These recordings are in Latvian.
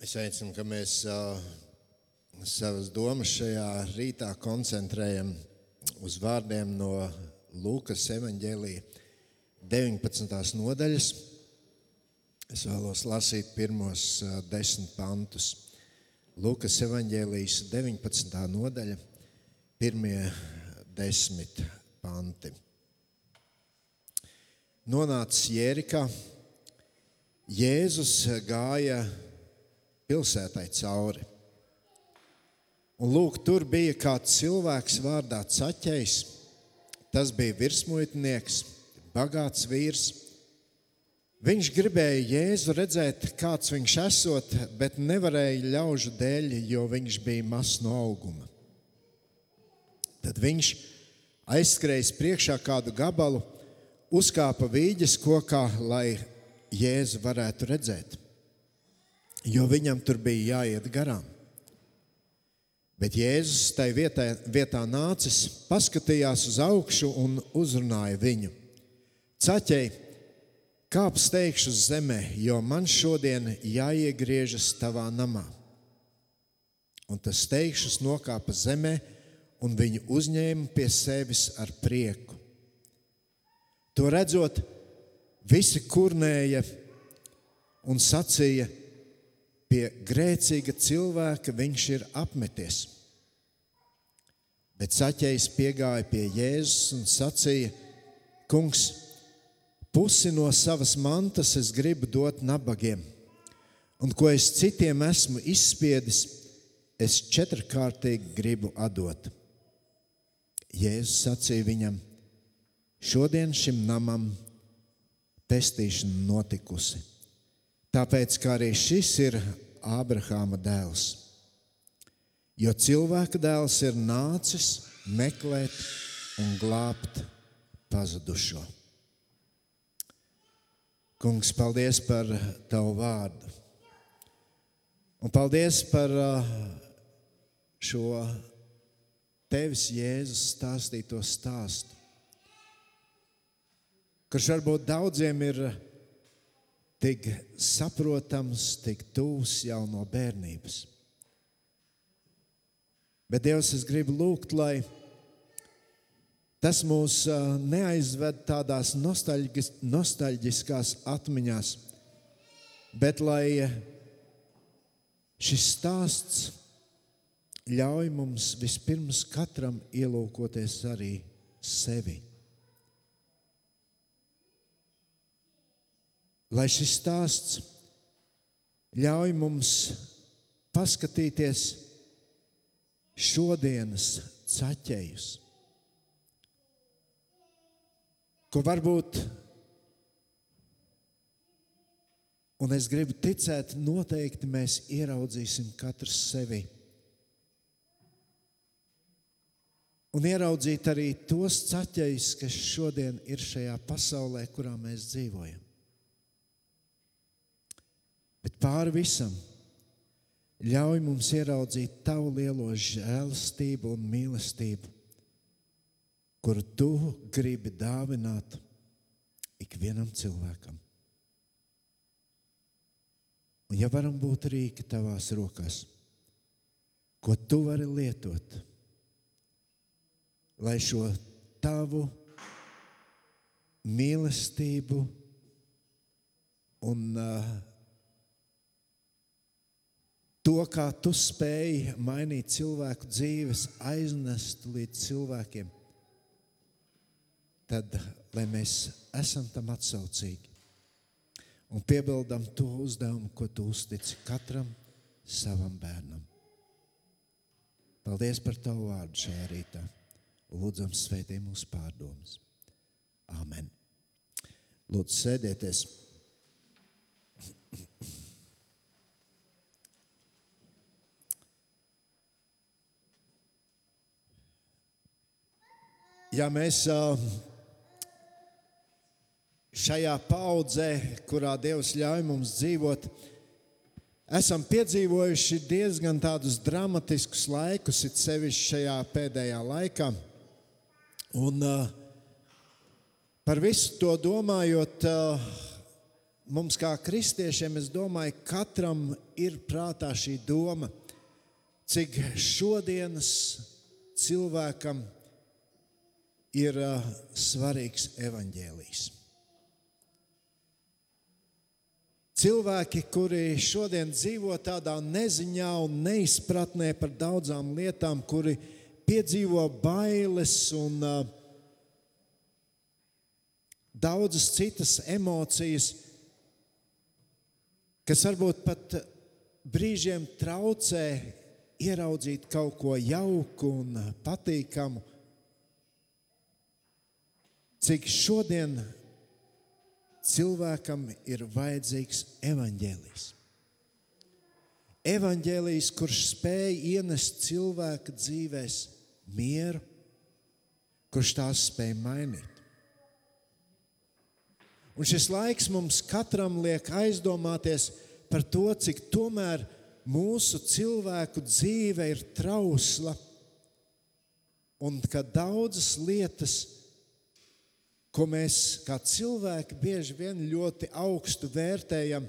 Es aicinu, ka mēs uh, savas domas šajā rītā koncentrējam uz vārdiem no Lūkas evanģēlīja 19. nodaļas. Es vēlos lasīt pirmos uh, desmit pantus. Lūkas evanģēlijas 19. nodaļa, pirmie desmit panti. Nonācis Jērikā, Jēzus gāja pilsētai cauri. Un lūk, tur bija kāds cilvēks vārdā Caķējs. Tas bija virsmuitnieks, bagāts vīrs. Viņš gribēja Jēzu redzēt, kāds viņš esot, bet nevarēja ļaužu dēļ, jo viņš bija mazs no auguma. Tad viņš aizskrējis priekšā kādu gabalu, uzkāpa vīģes kokā, lai Jēzu varētu redzēt jo viņam tur bija jāiet garām. Bet Jēzus tajā vietā, vietā nācis, paskatījās uz augšu un uzrunāja viņu. Caķei, kāp steigšu uz zemē, jo man šodien jāiegriežas tavā namā. Un tas steigšus nokāpa zemē, un viņu uzņēma pie sevis ar prieku. To redzot, visi kurnēja un sacīja, pie grēcīga cilvēka viņš ir apmeties. Bet saķējs piegāja pie Jēzus un sacīja: Kungs, pusi no savas mantas es gribu dot nabagiem, un ko es citiem esmu izspiedis, es četrkārtīgi gribu atdot. Jēzus sacīja viņam: Šodien šim namam pestīšana notikusi Tāpēc arī šis ir Ābrahāma dēls. Jo cilvēka dēls ir nācis meklēt un glābt pazudušo. Kungs, paldies par tavu vārdu. Un paldies par uh, šo tevis Jēzus stāstīto stāstu, kurš varbūt daudziem ir tik saprotams, tik tūs jau no bērnības. Bet Dievs, es gribu lūgt, lai tas mūs neaizved tādās nostalģiskās atmiņās, bet lai šis stāsts ļauj mums vispirms katram ielūkoties arī sevi. Lai šis stāsts ļauj mums paskatīties šodienas caķējus, ko varbūt, un es gribu ticēt, noteikti mēs ieraudzīsim katrs sevi. Un ieraudzīt arī tos caķējus, kas šodien ir šajā pasaulē, kurā mēs dzīvojam. Bet pāri visam ļauj mums ieraudzīt tavu lielo žēlastību un mīlestību, kuru tu gribi dāvināt ikvienam cilvēkam. Un ja varam būt rīki tavās rokās, ko tu vari lietot, lai šo tavu mīlestību un uh, To, kā tu spēji mainīt cilvēku dzīves, aiznest līdz cilvēkiem, tad lai mēs esam tam atsaucīgi un piebildam to uzdevumu, ko tu uztici katram savam bērnam. Paldies par tavu vārdu šajā rītā. Lūdzam, svētī mūsu pārdomas. Āmen. Lūdzu, sēdieties! Ja mēs šajā paudzē, kurā Dievs ļauj mums dzīvot, esam piedzīvojuši diezgan tādus dramatiskus laikus, it sevišķi šajā pēdējā laikā. Un par visu to domājot, mums kā kristiešiem, es domāju, katram ir prātā šī doma, cik šodienas cilvēkam ir uh, svarīgs evaņģēlijs. Cilvēki, kuri šodien dzīvo tādā neziņā un neizpratnē par daudzām lietām, kuri piedzīvo bailes un uh, daudzas citas emocijas, kas varbūt pat brīžiem traucē ieraudzīt kaut ko jauku un patīkamu. Cik šodien cilvēkam ir vajadzīgs evaņģēlijs. Evanģēlijs, kurš spēj ienest cilvēka dzīvēm mieru, kurš tās spēj mainīt. Un šis laiks mums katram liek aizdomāties par to, cik tomēr mūsu cilvēku dzīve ir trausla un ka daudzas lietas ko mēs kā cilvēki bieži vien ļoti augstu vērtējam,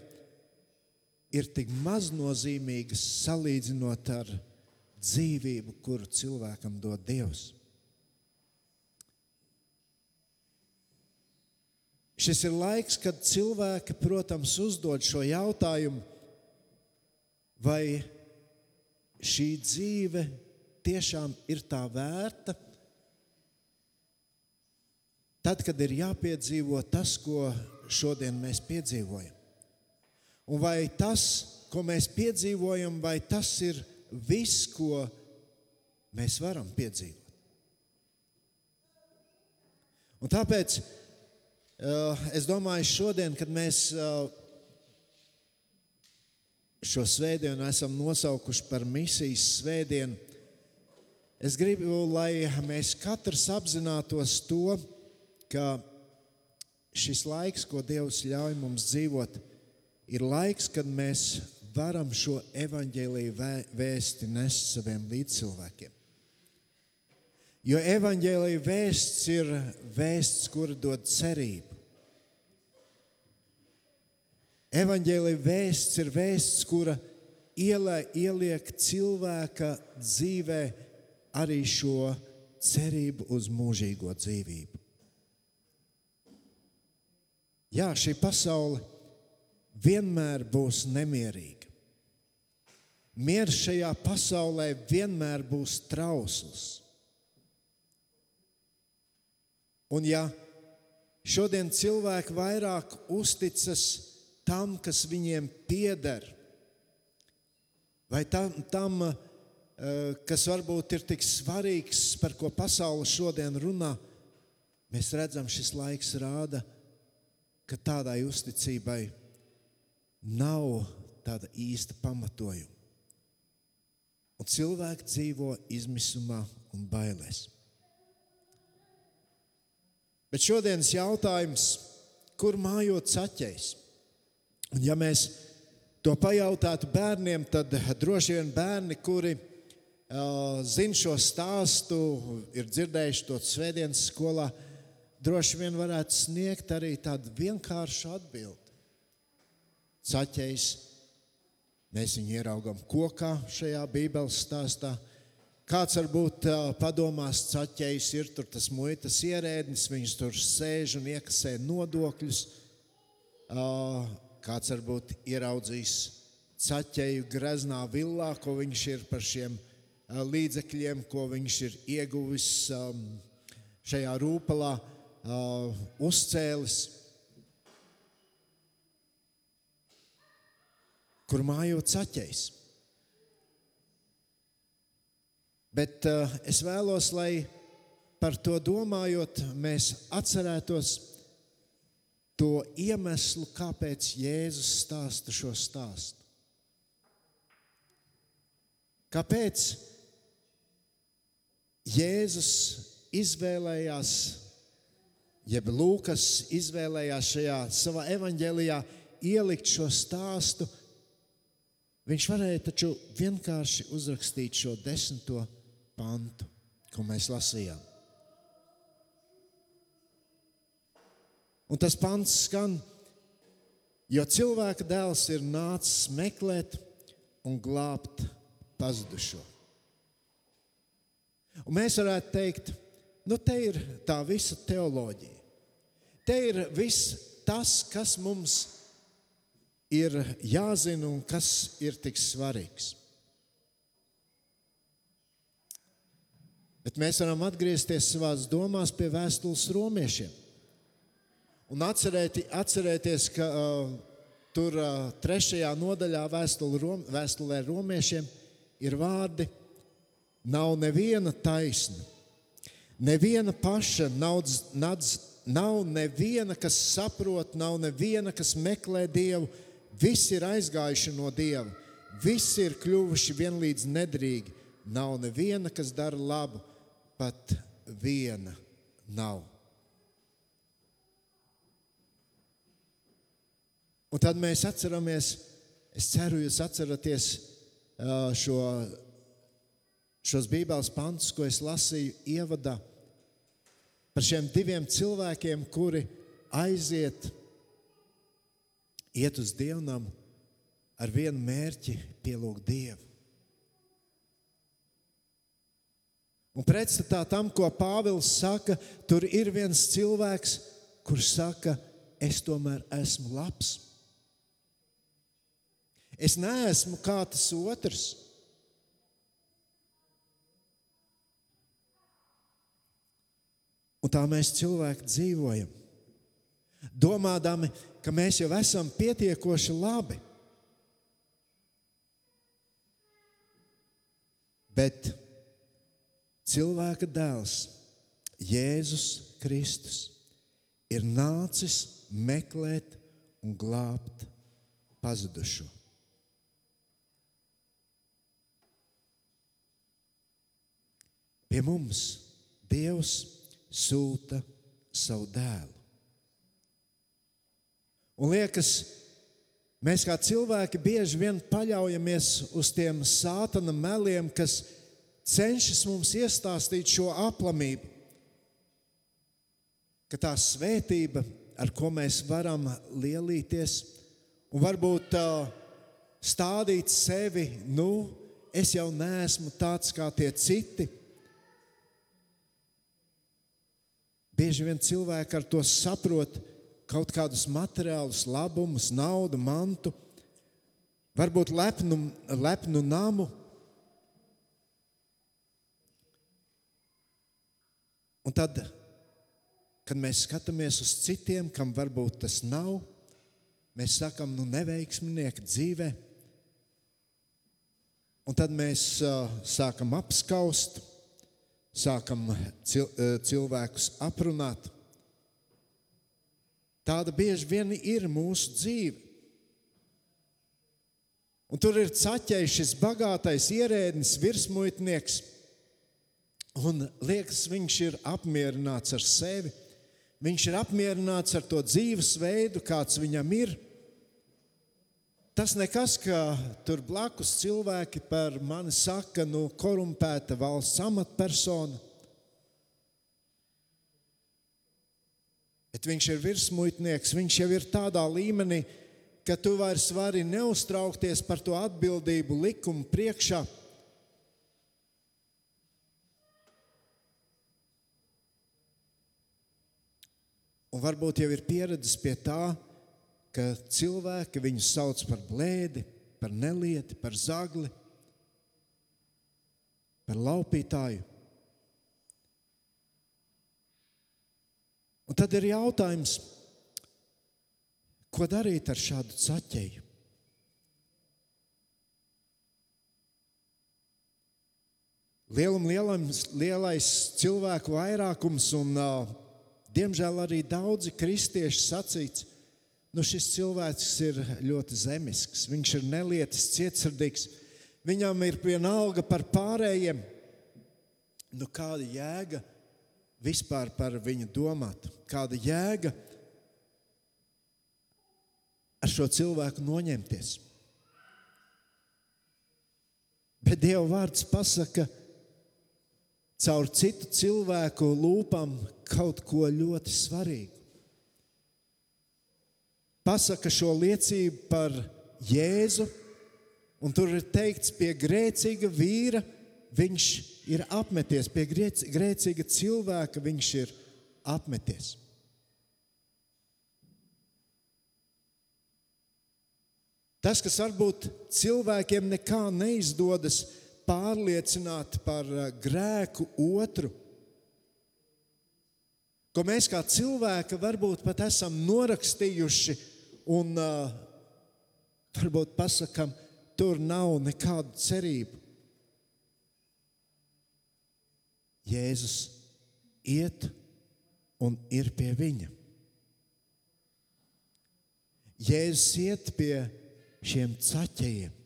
ir tik maznozīmīgas salīdzinot ar dzīvību, kuru cilvēkam dod Dievs. Šis ir laiks, kad cilvēki, protams, uzdod šo jautājumu, vai šī dzīve tiešām ir tā vērta, Tad, kad ir jāpiedzīvo tas, ko šodien mēs piedzīvojam. Un vai tas, ko mēs piedzīvojam, vai tas ir viss, ko mēs varam piedzīvot? Un tāpēc uh, es domāju, šodien, kad mēs uh, šo svētdienu esam nosaukuši par misijas svētdienu, es gribu, lai mēs katrs apzinātos to, ka šis laiks, ko Dievs ļauj mums dzīvot, ir laiks, kad mēs varam šo evaņģēlīju vēsti nest saviem līdzcilvēkiem. Jo evaņģēlīja vēsts ir vēsts, kura dod cerību. Evangelija vēsts ir vēsts, kura ielē, ieliek cilvēka dzīvē arī šo cerību uz mūžīgo dzīvību. Jā, šī pasaule vienmēr būs nemierīga. Mieres šajā pasaulē vienmēr būs trausls. Un ja šodien cilvēki vairāk uzticas tam, kas viņiem pieder, vai tam, tam eh, kas varbūt ir tik svarīgs, par ko pasaule šodien runā, mēs redzam, šis laiks rāda, ka ka tādai uzticībai nav tāda īsta pamatojuma. Un cilvēki dzīvo izmisumā un bailēs. Bet šodienas jautājums, kur mājot saķēs? Un ja mēs to pajautātu bērniem, tad droši vien bērni, kuri uh, zina šo stāstu, ir dzirdējuši to svētdienas skolā, uh, droši vien varētu sniegt arī tādu vienkāršu atbildi. Caķējs, mēs viņu ieraugām kokā šajā Bībeles stāstā. Kāds varbūt padomās, caķējs ir tur tas muitas ierēdnis, viņš tur sēž un iekasē nodokļus. Kāds varbūt ieraudzīs caķeju greznā villā, ko viņš ir par šiem līdzekļiem, ko viņš ir ieguvis šajā rūpalā uh, uzcēlis, kur mājot saķējis. Bet uh, es vēlos, lai par to domājot, mēs atcerētos to iemeslu, kāpēc Jēzus stāsta šo stāstu. Kāpēc Jēzus izvēlējās jeb Lūkas izvēlējās šajā savā evanģēlijā ielikt šo stāstu, viņš varēja taču vienkārši uzrakstīt šo desmito pantu, ko mēs lasījām. Un tas pants skan, Jo cilvēka dēls ir nācis meklēt un glābt pazudušo. Un mēs varētu teikt, nu, te ir tā visa teoloģija. Te ir viss tas, kas mums ir jāzina un kas ir tik svarīgs. Bet mēs varam atgriezties savā domās pie vēstules romiešiem. Un atcerēti, atcerēties, ka uh, tur uh, trešajā nodaļā vēstulē, rom, vēstulē romiešiem ir vārdi: Nav neviena taisna, neviena paša, nav, nadz, nav neviena, kas saprot, nav neviena, kas meklē Dievu. Visi ir aizgājuši no Dieva, visi ir kļuvuši vienlīdz nedrīgi. Nav neviena, kas dara labu, pat viena nav. Un tad mēs atceramies, es ceru, jūs atceraties šo, šos Bībeles pantus, ko es lasīju ievadā par šiem diviem cilvēkiem, kuri aiziet, iet uz dievnam ar vienu mērķi pielūgt Dievu. Un pretstatā tam, ko Pāvils saka, tur ir viens cilvēks, kurš saka, es tomēr esmu labs. Es neesmu kā tas otrs. Un tā mēs cilvēki dzīvojam, domādami, ka mēs jau esam pietiekoši labi. Bet cilvēka dēls, Jēzus Kristus, ir nācis meklēt un glābt pazudušo. Pie mums Dievs sūta savu dēlu. Un liekas, mēs kā cilvēki bieži vien paļaujamies uz tiem sātana meliem, kas cenšas mums iestāstīt šo aplamību, ka tā svētība, ar ko mēs varam lielīties, un varbūt stādīt sevi, nu, es jau neesmu tāds kā tie citi. Bieži vien cilvēki ar to saprot kaut kādus materiālus, labumus, naudu, mantu, varbūt lepnu, lepnu namu Un tad, kad mēs skatāmies uz citiem, kam varbūt tas nav, mēs sakām, nu, neveiksminieki dzīvē. Un tad mēs uh, sākam apskaust, sākam uh, cilvēkus aprunāt. Tāda bieži vien ir mūsu dzīve. Un tur ir caķējis šis bagātais ierēdnis, virsmuitnieks, Un liekas, viņš ir apmierināts ar sevi. Viņš ir apmierināts ar to dzīvesveidu, kāds viņam ir. Tas nekas, ka tur blakus cilvēki par mani saka, nu, korumpēta valsts amatpersona. Bet viņš ir virsmuitnieks, viņš jau ir tādā līmenī, ka tu vairs vari neuztraukties par to atbildību likumu priekšā. un varbūt jau ir pieredzējis pie tā, ka cilvēki viņu sauc par blēdi, par nelieti, par zagli, par laupītāju. Un tad ir jautājums, ko darīt ar šādu caķeju? Lielam, lielam, lielais cilvēku vairākums un uh, Diemžēl arī daudzi kristieši sacīts, nu šis cilvēks ir ļoti zemisks, viņš ir nelietis, cietsirdīgs, viņam ir vienalga par pārējiem. Nu, kāda jēga vispār par viņu domāt? Kāda jēga ar šo cilvēku noņemties? Bet Dieva vārds pasaka, ka caur citu cilvēku lūpām kaut ko ļoti svarīgu. Pasaka šo liecību par Jēzu, un tur ir teikts, pie grēcīga vīra viņš ir apmeties, pie grēcīga cilvēka viņš ir apmeties. Tas, kas varbūt cilvēkiem nekā neizdodas pārliecināt par uh, grēku otru, ko mēs kā cilvēki varbūt pat esam norakstījuši un uh, varbūt pasakām, tur nav nekādu cerību. Jēzus iet un ir pie viņa. Jēzus iet pie šiem caķiem.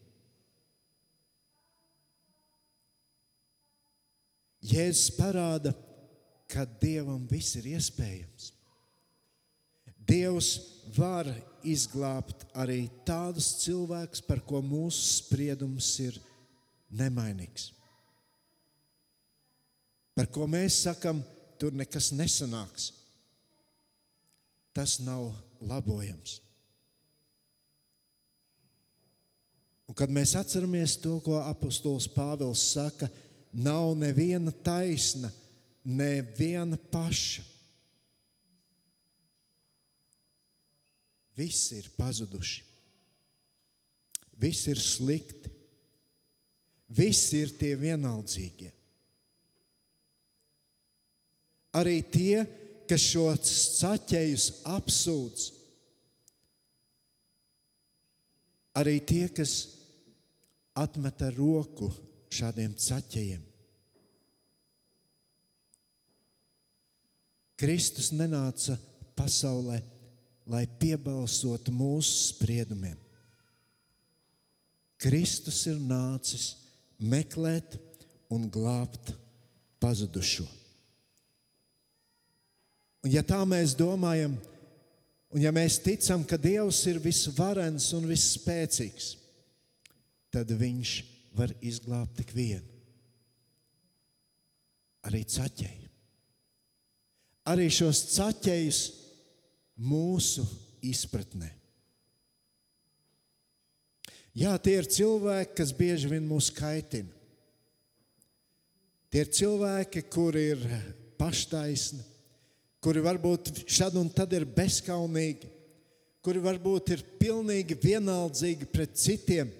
Jēzus parāda, ka Dievam viss ir iespējams. Dievs var izglābt arī tādus cilvēkus, par ko mūsu spriedums ir nemainīgs. Par ko mēs sakām, tur nekas nesanāks. Tas nav labojams. Un kad mēs atceramies to, ko apustulis Pāvils saka, nav neviena taisna, neviena paša. Visi ir pazuduši. Visi ir slikti. Visi ir tie vienaldzīgie. Arī tie, kas šos caķējus apsūdz, arī tie, kas atmeta roku šādiem caķiem. Kristus nenāca pasaulē, lai piebalsotu mūsu spriedumiem. Kristus ir nācis meklēt un glābt pazudušo. Un ja tā mēs domājam, un ja mēs ticam, ka Dievs ir visvarens un visspēcīgs, tad viņš var izglābt tik vienu. Arī caķēju. Arī šos caķējus mūsu izpratnē. Jā, tie ir cilvēki, kas bieži vien mūs kaitina. Tie ir cilvēki, kuri ir paštaisni, kuri varbūt šad un tad ir bezskaunīgi, kuri varbūt ir pilnīgi vienaldzīgi pret citiem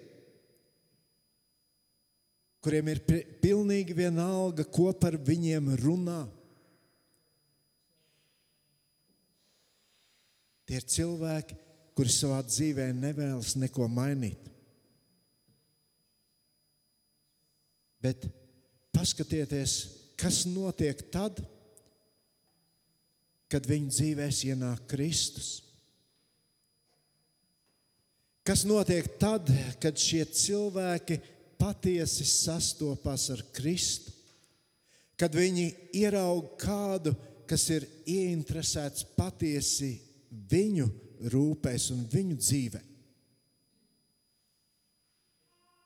kuriem ir pilnīgi vienalga, ko par viņiem runā. Tie ir cilvēki, kuri savā dzīvē nevēlas neko mainīt. Bet paskatieties, kas notiek tad, kad viņu dzīvēs ienāk Kristus. Kas notiek tad, kad šie cilvēki patiesi sastopas ar Kristu, kad viņi ieraug kādu, kas ir ieinteresēts patiesi viņu rūpēs un viņu dzīvē.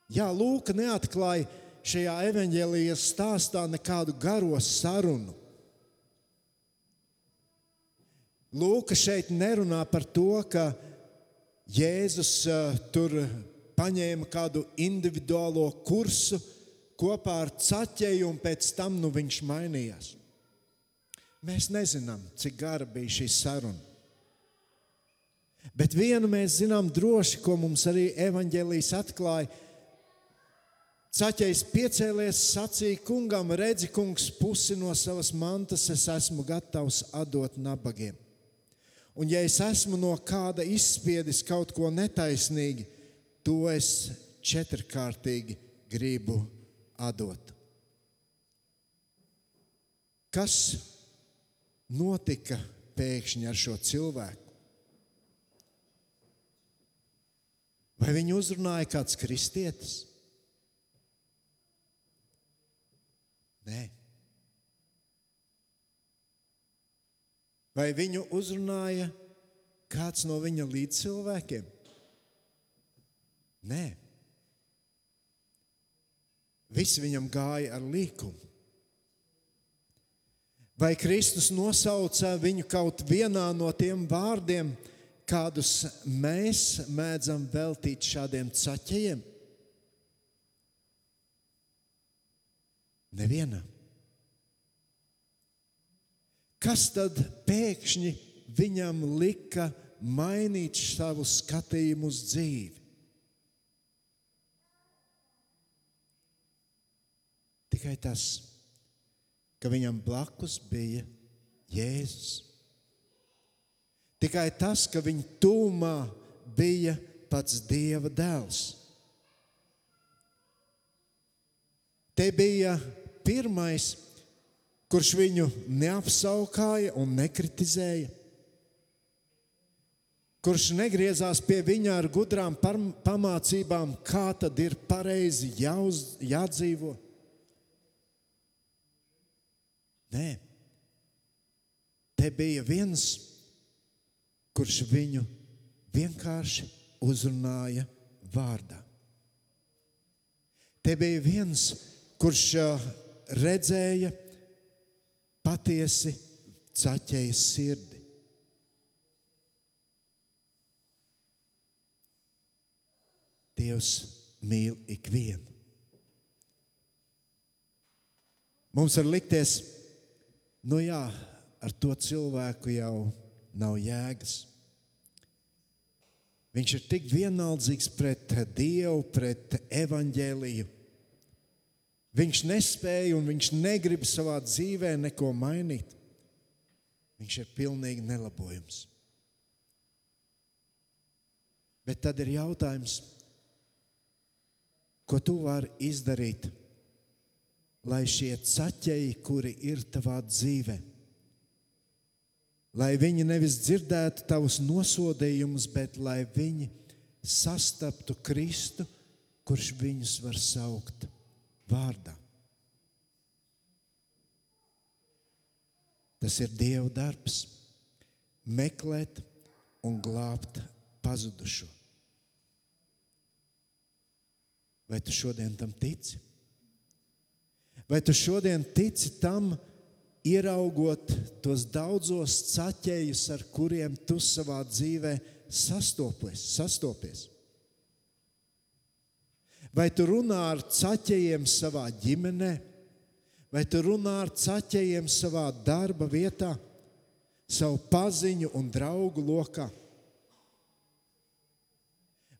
Jā, Lūka neatklāja šajā evanģēlijas stāstā nekādu garo sarunu. Lūka šeit nerunā par to, ka Jēzus tur paņēma kādu individuālo kursu kopā ar caķeju, un pēc tam nu, viņš mainījās. Mēs nezinām, cik gara bija šī saruna. Bet vienu mēs zinām droši, ko mums arī evanģēlijas atklāja. Caķējs piecēlies, sacīja kungam, redzi, kungs, pusi no savas mantas es esmu gatavs atdot nabagiem. Un ja es esmu no kāda izspiedis kaut ko netaisnīgi, to es četrkārtīgi gribu atdot. Kas notika pēkšņi ar šo cilvēku? Vai viņu uzrunāja kāds kristietis? Nē. Vai viņu uzrunāja kāds no viņa līdzcilvēkiem? Nē. Visi viņam gāja ar līkumu. Vai Kristus nosauca viņu kaut vienā no tiem vārdiem, kādus mēs mēdzam veltīt šādiem caķiem? Nevienam. Kas tad pēkšņi viņam lika mainīt savu skatījumu uz dzīvi? Tikai tas, ka viņam blakus bija Jēzus. Tikai tas, ka viņa tūmā bija pats Dieva dēls. Te bija pirmais, kurš viņu neapsaukāja un nekritizēja, kurš negriezās pie viņa ar gudrām pamācībām, kā tad ir pareizi jāuz, jādzīvo. Nē, te bija viens, kurš viņu vienkārši uzrunāja vārdā. Te bija viens, kurš redzēja patiesi caķēja sirdi. Dievs mīl ikvienu. Mums var likties, Nu jā, ar to cilvēku jau nav jēgas. Viņš ir tik vienaldzīgs pret Dievu, pret evaņģēliju. Viņš nespēja un viņš negrib savā dzīvē neko mainīt. Viņš ir pilnīgi nelabojams. Bet tad ir jautājums, ko tu vari izdarīt, lai šie caķeji, kuri ir tavā dzīvē, lai viņi nevis dzirdētu tavus nosodījumus, bet lai viņi sastaptu Kristu, kurš viņus var saukt vārdā. Tas ir Dieva darbs, meklēt un glābt pazudušo. Vai tu šodien tam tici? Vai tu šodien tici tam, ieraugot tos daudzos caķējus, ar kuriem tu savā dzīvē sastopies? sastopies? Vai tu runā ar caķējiem savā ģimenē, vai tu runā ar caķējiem savā darba vietā, savu paziņu un draugu lokā?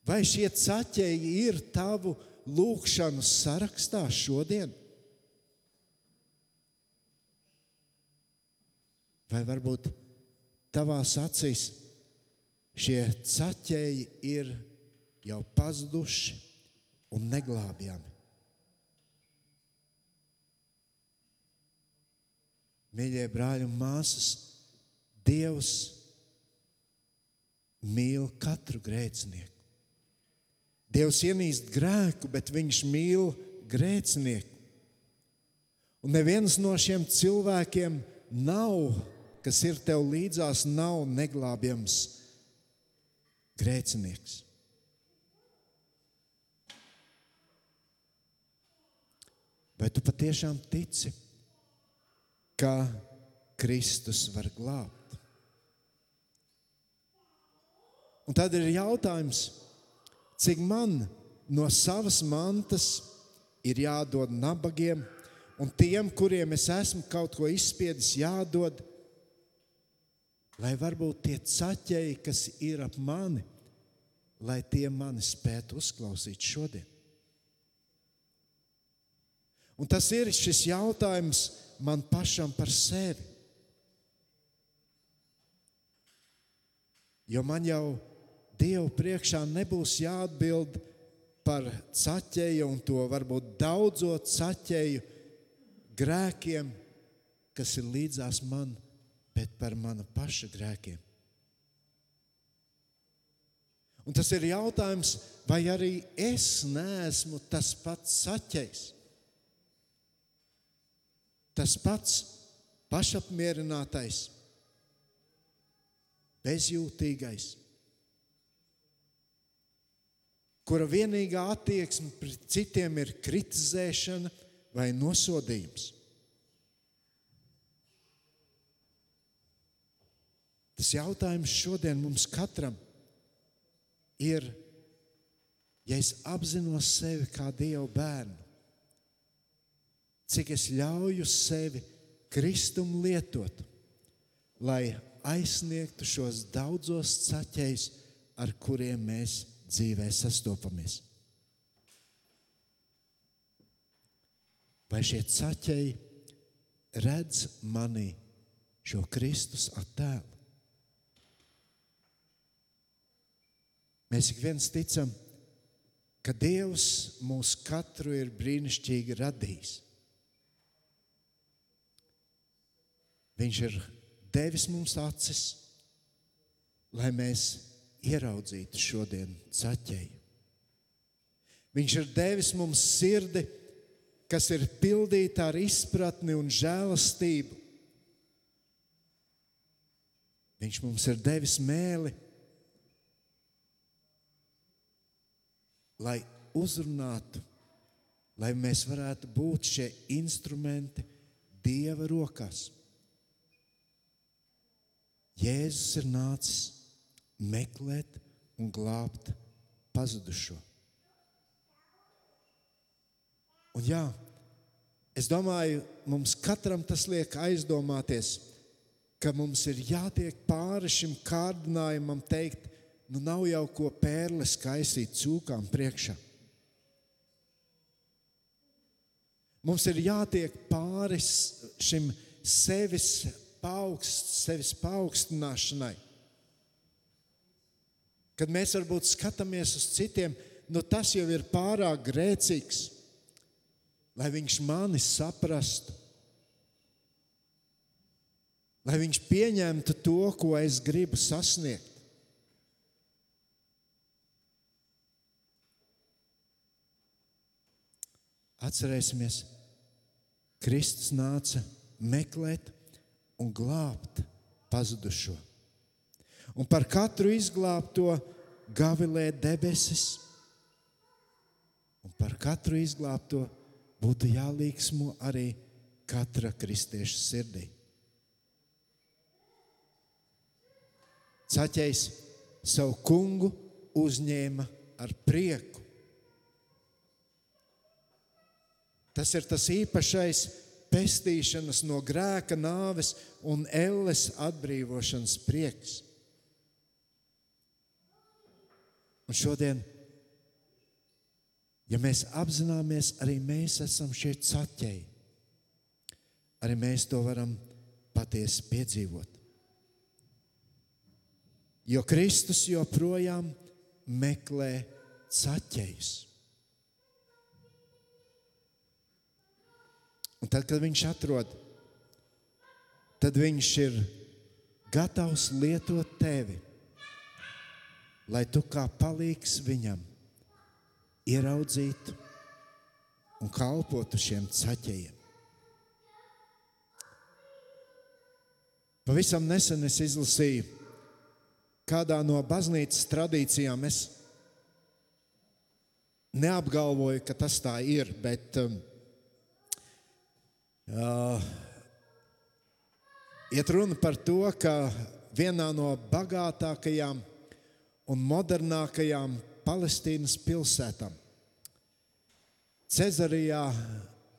Vai šie caķēji ir tavu lūgšanu sarakstā šodien? Vai varbūt tavās acīs šie caķēji ir jau pazuduši un neglābjami? Mīļie brāļi un māsas, Dievs mīl katru grēcinieku. Dievs ienīst grēku, bet Viņš mīl grēcinieku. Un neviens no šiem cilvēkiem nav kas ir tev līdzās, nav neglābjams grēcinieks. Vai tu patiešām tici, ka Kristus var glābt? Un tad ir jautājums, cik man no savas mantas ir jādod nabagiem, un tiem, kuriem es esmu kaut ko izspiedis, jādod lai varbūt tie caķēji, kas ir ap mani, lai tie mani spētu uzklausīt šodien. Un tas ir šis jautājums man pašam par sevi. Jo man jau Dievu priekšā nebūs jāatbild par caķēju un to varbūt daudzo caķēju grēkiem, kas ir līdzās manai bet par mana paša grēkiem. Un tas ir jautājums, vai arī es neesmu tas pats saķējs, tas pats pašapmierinātais, bezjūtīgais, kura vienīgā attieksme pret citiem ir kritizēšana vai nosodījums. Tas jautājums šodien mums katram ir, ja es apzinos sevi kā Dieva bērnu, cik es ļauju sevi kristumu lietot, lai aizsniegtu šos daudzos caķējus, ar kuriem mēs dzīvē sastopamies. Vai šie caķēji redz manī šo Kristus attēlu? Mēs ik viens ticam, ka Dievs mūs katru ir brīnišķīgi radījis. Viņš ir devis mums acis, lai mēs ieraudzītu šodien caķēju. Viņš ir devis mums sirdi, kas ir pildīta ar izpratni un žēlastību. Viņš mums ir devis mēli, lai uzrunātu, lai mēs varētu būt šie instrumenti Dieva rokās. Jēzus ir nācis meklēt un glābt pazudušo. Un jā, es domāju, mums katram tas liek aizdomāties, ka mums ir jātiek pāri šim kārdinājumam, teikt, nu nav jau ko pērles kaisīt cūkām priekšā. Mums ir jātiek pāri šim sevis, paaugst, sevis paaugstināšanai. Kad mēs varbūt skatāmies uz citiem, nu tas jau ir pārāk grēcīgs, lai viņš mani saprastu, lai viņš pieņemtu to, ko es gribu sasniegt. Atcerēsimies, Kristus nāca meklēt un glābt pazudušo. Un par katru izglābto gavilē debesis, un par katru izglābto būtu jālīgsmo arī katra kristieša sirdī. Caķējs savu kungu uzņēma ar prieku. Tas ir tas īpašais pestīšanas no grēka, nāves un elles atbrīvošanas prieks. Un šodien, ja mēs apzināmies, arī mēs esam šie caķēji, arī mēs to varam patiesi piedzīvot. Jo Kristus joprojām meklē caķējus. Un tad, kad viņš atrod, tad viņš ir gatavs lietot tevi, lai tu kā palīgs viņam ieraudzītu un kalpotu šiem caķiem. Pavisam nesen es izlasīju kādā no baznīcas tradīcijām. Es neapgalvoju, ka tas tā ir, bet um, Uh, iet runa par to, ka vienā no bagātākajām un modernākajām Palestīnas pilsētām Cezarijā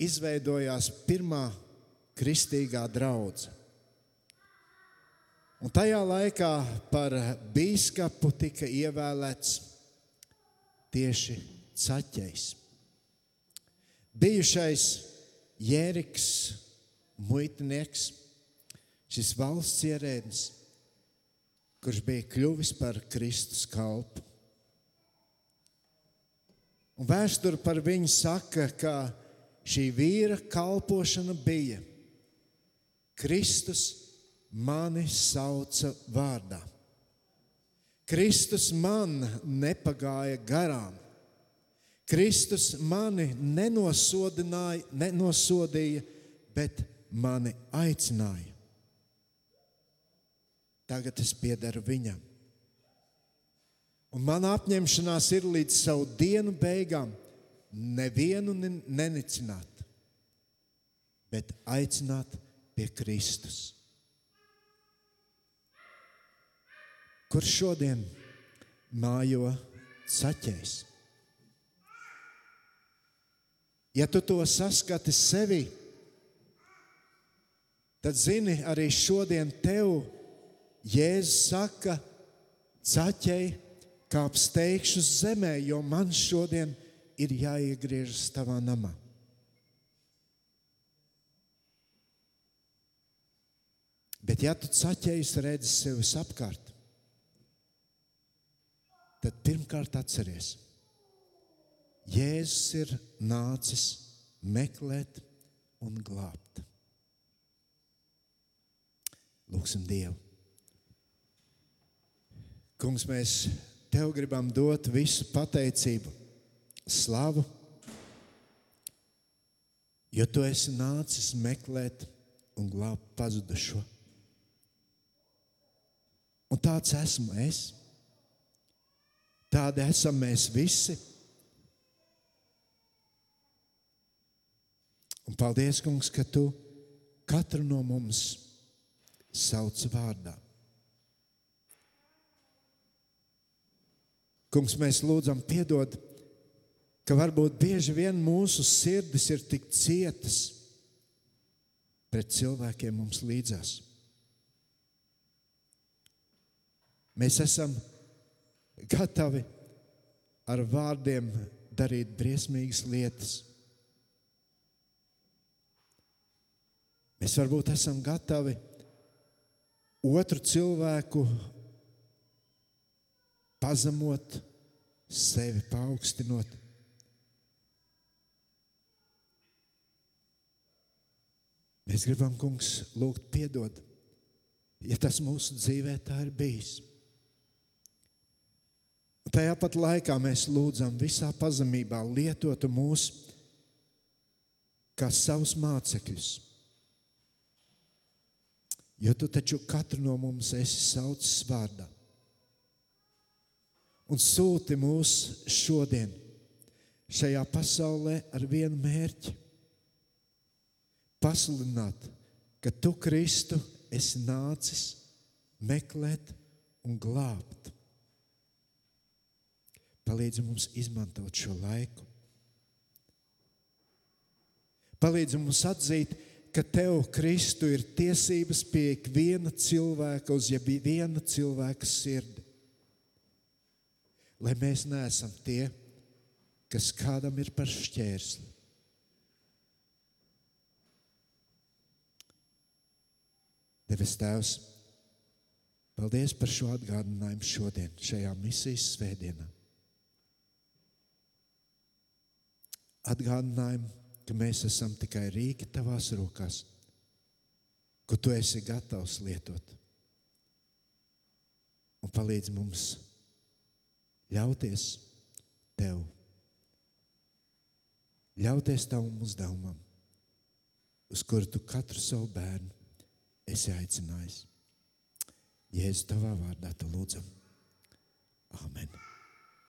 izveidojās pirmā kristīgā draudzene. Un tajā laikā par biskupu tika ievēlēts tieši Caķis. Bijušais Jēriks, muitinieks, šis valsts ierēdnis, kurš bija kļuvis par Kristus kalpu. Un vēsture par viņu saka, ka šī vīra kalpošana bija Kristus mani sauca vārdā. Kristus man nepagāja garām. Kristus mani nenosodīja, bet mani aicināja. Tagad es piedaru viņam. Un mana apņemšanās ir līdz savu dienu beigām nevienu nenicināt, bet aicināt pie Kristus. kur šodien mājo saķējs. Ja tu to saskati sevi, tad zini, arī šodien tev Jēzus saka, caķei, kāp steigšu zemē, jo man šodien ir jāiegriežas tavā namā. Bet, ja tu caķējus redzi sevi apkārt, tad pirmkārt atceries, Jēzus ir nācis meklēt un glābt. Lūksim Dievu. Kungs, mēs Tev gribam dot visu pateicību, slavu, jo Tu esi nācis meklēt un glābt pazudušo. Un tāds esmu es. Tādi esam mēs visi. Un paldies, Kungs, ka Tu katru no mums sauc vārdā. Kungs, mēs lūdzam, piedod, ka varbūt bieži vien mūsu sirdis ir tik cietas pret cilvēkiem mums līdzās. Mēs esam gatavi ar vārdiem darīt briesmīgas lietas. Mēs varbūt esam gatavi otru cilvēku pazemot, sevi paaugstinot. Mēs gribam, kungs, lūgt, piedod, ja tas mūsu dzīvē tā ir bijis. Tajā pat laikā mēs lūdzam visā pazemībā lietotu mūs kā savus mācekļus. Jo tu taču katru no mums esi saucis vārdā. Un sūti mūs šodien šajā pasaulē ar vienu mērķi - pasludināt, ka tu, Kristu, esi nācis meklēt un glābt. Palīdzi mums izmantot šo laiku. Palīdzi mums atzīt, ka Tev, Kristu, ir tiesības pie ikviena cilvēka, uz jebviena cilvēka sirdi. Lai mēs neesam tie, kas kādam ir par šķērsli. Devis Tēvs, paldies par šo atgādinājumu šodien, šajā misijas svētdienā. atgādinājumu, ka mēs esam tikai rīki tavās rokās, ko tu esi gatavs lietot. Un palīdz mums ļauties tev, ļauties tavam uzdevumam, uz kuru tu katru savu bērnu esi aicinājis. Jēzus, tavā vārdā te lūdzam. Amen.